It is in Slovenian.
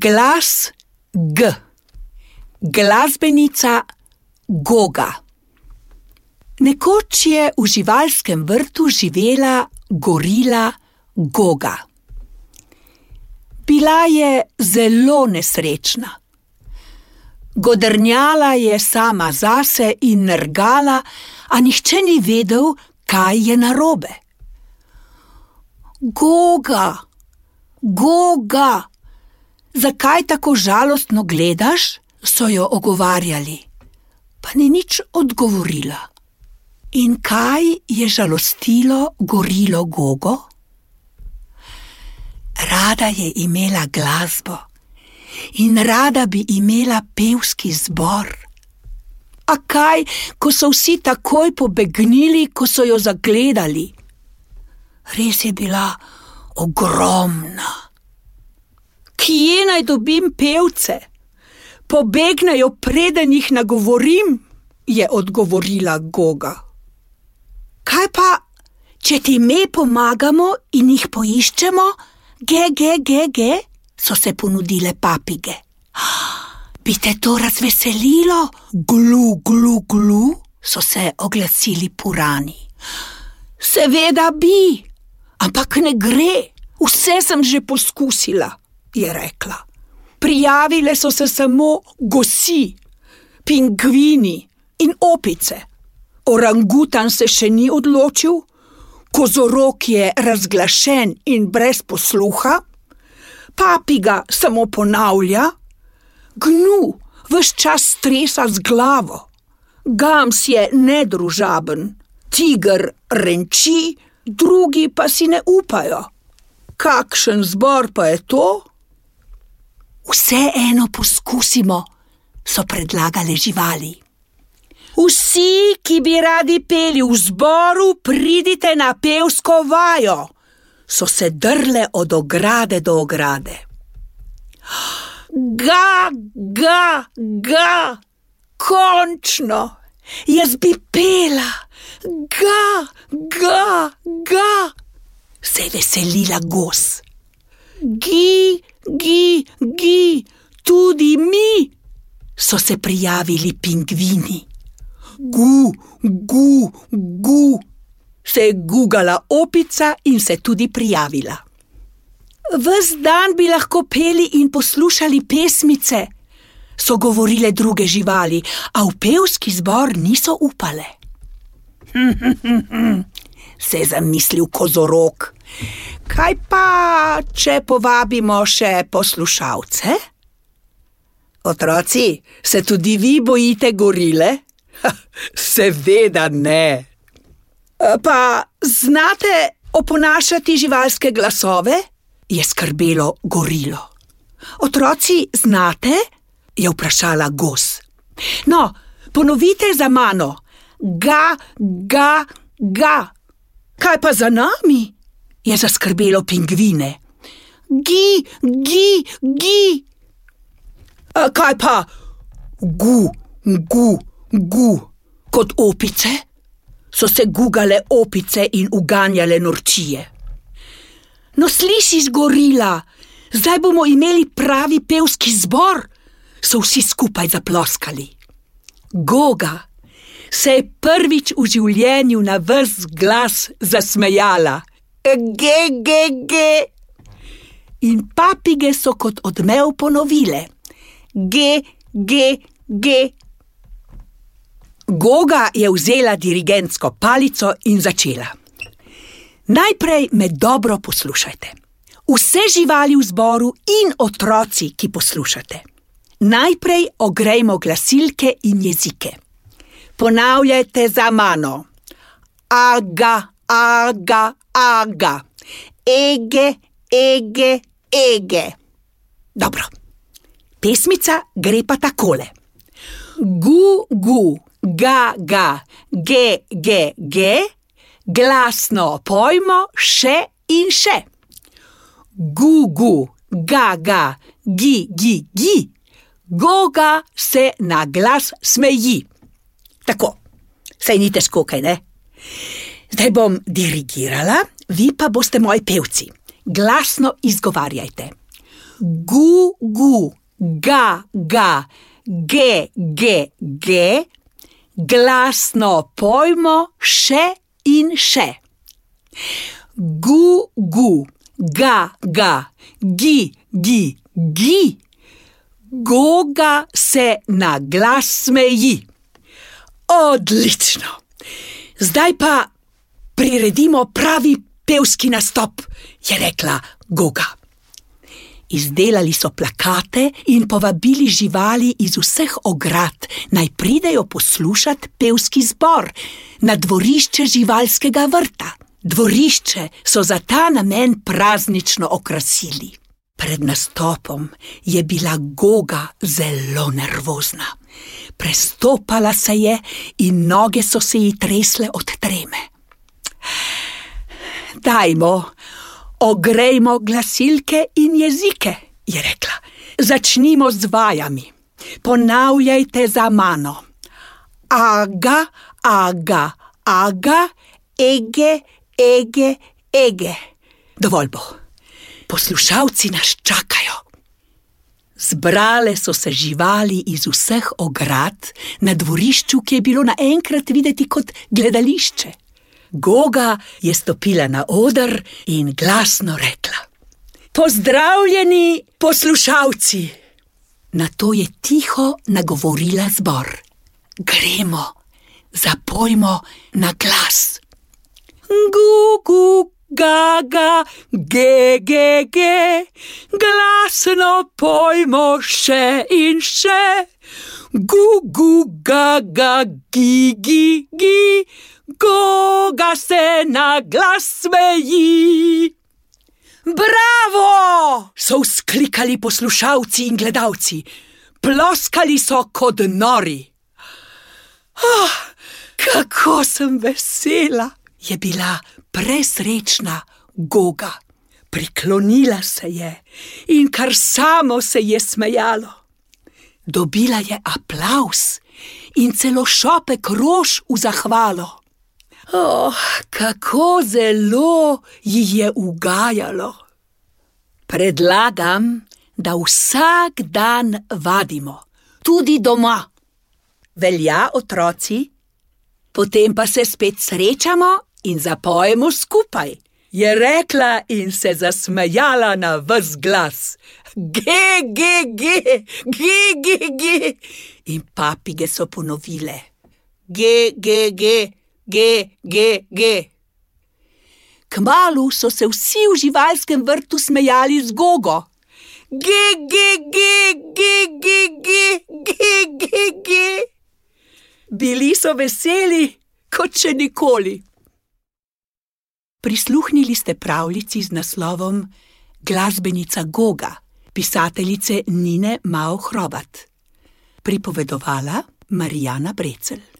Glas G, glasbenica Goga. Nekoč je v živalskem vrtu živela gorila Goga. Bila je zelo nesrečna. Godrnjala je sama zase in nergala, a nihče ni vedel, kaj je narobe. Goga, Goga, zakaj tako žalostno gledaš? so jo ogovarjali, pa ni nič odgovorila. In kaj je žalostilo gorilo Gogo? Rada je imela glasbo in rada bi imela pevski zbor. A kaj, ko so vsi takoj pobegnili, ko so jo zagledali? Res je bila ogromna. Kje naj dobim pevce? Pobegnajo, preden jih nagovorim, je odgovorila Goga. Kaj pa, če ti mi pomagamo in jih poiščemo? Ge, ge, ge, ge, so se ponudile papige. Bi te to razveselilo? Glu, glu, glu, so se oglasili purani. Seveda bi, ampak ne gre, vse sem že poskusila, je rekla. Prijavile so se samo gosi, pingvini in opice. Orangutan se še ni odločil, kozorok je razglašen in brez posluha, papiga samo ponavlja, gnu vse čas stresa z glavo, gams je nedružaben, tiger renči, drugi pa si ne upajo. Kakšen zbor pa je to? Vseeno poskusimo, so predlagale živali. Vsi, ki bi radi peli v zboru, pridite na pevsko vajo, so se drle od ograde do ograde. Ga, ga, ga, končno, jaz bi pela, ga, ga, ga, se je veselila gos. Gi, gi, gi, tudi mi, so se prijavili pingvini. Gu, gu, gu, se je gugala opica in se tudi prijavila. Ves dan bi lahko peli in poslušali pesmice, so govorile druge živali, a v pevski zbor niso upale. se je zamislil kozorok. Kaj pa, če povabimo še poslušalce? Otroci, se tudi vi bojite gorile? Seveda ne. Pa znate oponašati živalske glasove? je skrbelo gorilo. Otroci, znate? je vprašala gos. No, ponovite za mano: ga, ga, ga. Kaj pa za nami? Je zaskrbelo pingvine. Gi, gi, gi. A kaj pa, gu, gu, gu, kot opice? So se gugale opice in uganjale norčije. No, slišiš, gorila, zdaj bomo imeli pravi pevski zbor, so vsi skupaj zaploskali. Goga se je prvič v življenju na vrst glas zasmejala. Ge, ge, ge. In papige so kot odmev ponovile: Ge, ge, ge. Goga je vzela dirigentsko palico in začela. Najprej me dobro poslušajte. Vse živali v zboru in otroci, ki poslušate. Najprej ogrejmo glasilke in jezike. Ponavljajte za mano. Aga, aga, aga, ege, ege, ege. Dobro. Pesmica gre pa takole. Gu, gu, ga, ga, ge, ge, ge, glasno pojmo še in še. Gu, gu, ga, ga, gi, gi, gi, goga se na glas smeji. Tako, sej ni težko, kaj ne? Zdaj bom dirigirala, vi pa boste moji pevci. Glasno izgovarjajte. gu, gu, ga, ga, ge, ge, ge, glasno pojmo še in še. Gu, gu, ga, ga, gi, gi, gi, goga se na glas smeji. Odlično! Zdaj pa priredimo pravi pevski nastop, je rekla Goga. Izdelali so plakate in povabili živali iz vseh ograd, naj pridejo poslušati pevski zbor na dvorišče živalskega vrta. Dvorišče so za ta namen praznično okrasili. Pred nastopom je bila Goga zelo nervozna. Prestopala se je in noge so se ji tresle od treme. Dajmo, ogrejmo glasilke in jezike, je rekla. Začnimo z vajami. Ponavljajte za mano. Aga, aga, aga, ege, ege, ege. Dovolj bo. Poslušalci nas čakajo. Zbrale so se živali iz vseh ograd na dvorišču, ki je bilo naenkrat videti kot gledališče. Goga je stopila na oder in glasno rekla: Pozdravljeni poslušalci! Na to je tiho nagovorila zbor: Gremo, zapojmo na glas. Gugu, gaga, ge, ge, glasno pojmo še in še. Gugu, gaga, gi, gi, gi koga se na glas smeji. Bravo! so vzklikali poslušalci in gledalci, ploskali so kot nori. Oh, kako sem vesela, je bila presrečna Goga. Priklonila se je in kar samo se je smejalo. Dobila je aplaus in celo šopek rož v zahvalo. Oh, kako zelo ji je ugajalo. Predlagam, da vsak dan vadimo, tudi doma. Velja, otroci, potem pa se spet srečamo in zapojemo skupaj, je rekla in se zasmejala na vse glas. Ge, ge, ge, ge, ge, ge. In papige so ponovile. Ge, ge, ge. G, G, G. Kmalu so se vsi v živalskem vrtu smejali z gogo. G, G, G, G, G, G, G, G, G. Bili so veseli, kot še nikoli. Prisluhnili ste pravljici z naslovom Glasbenica Goga, pisateljice Nine Mao Hrobat. Pripovedovala Marijana Brecel.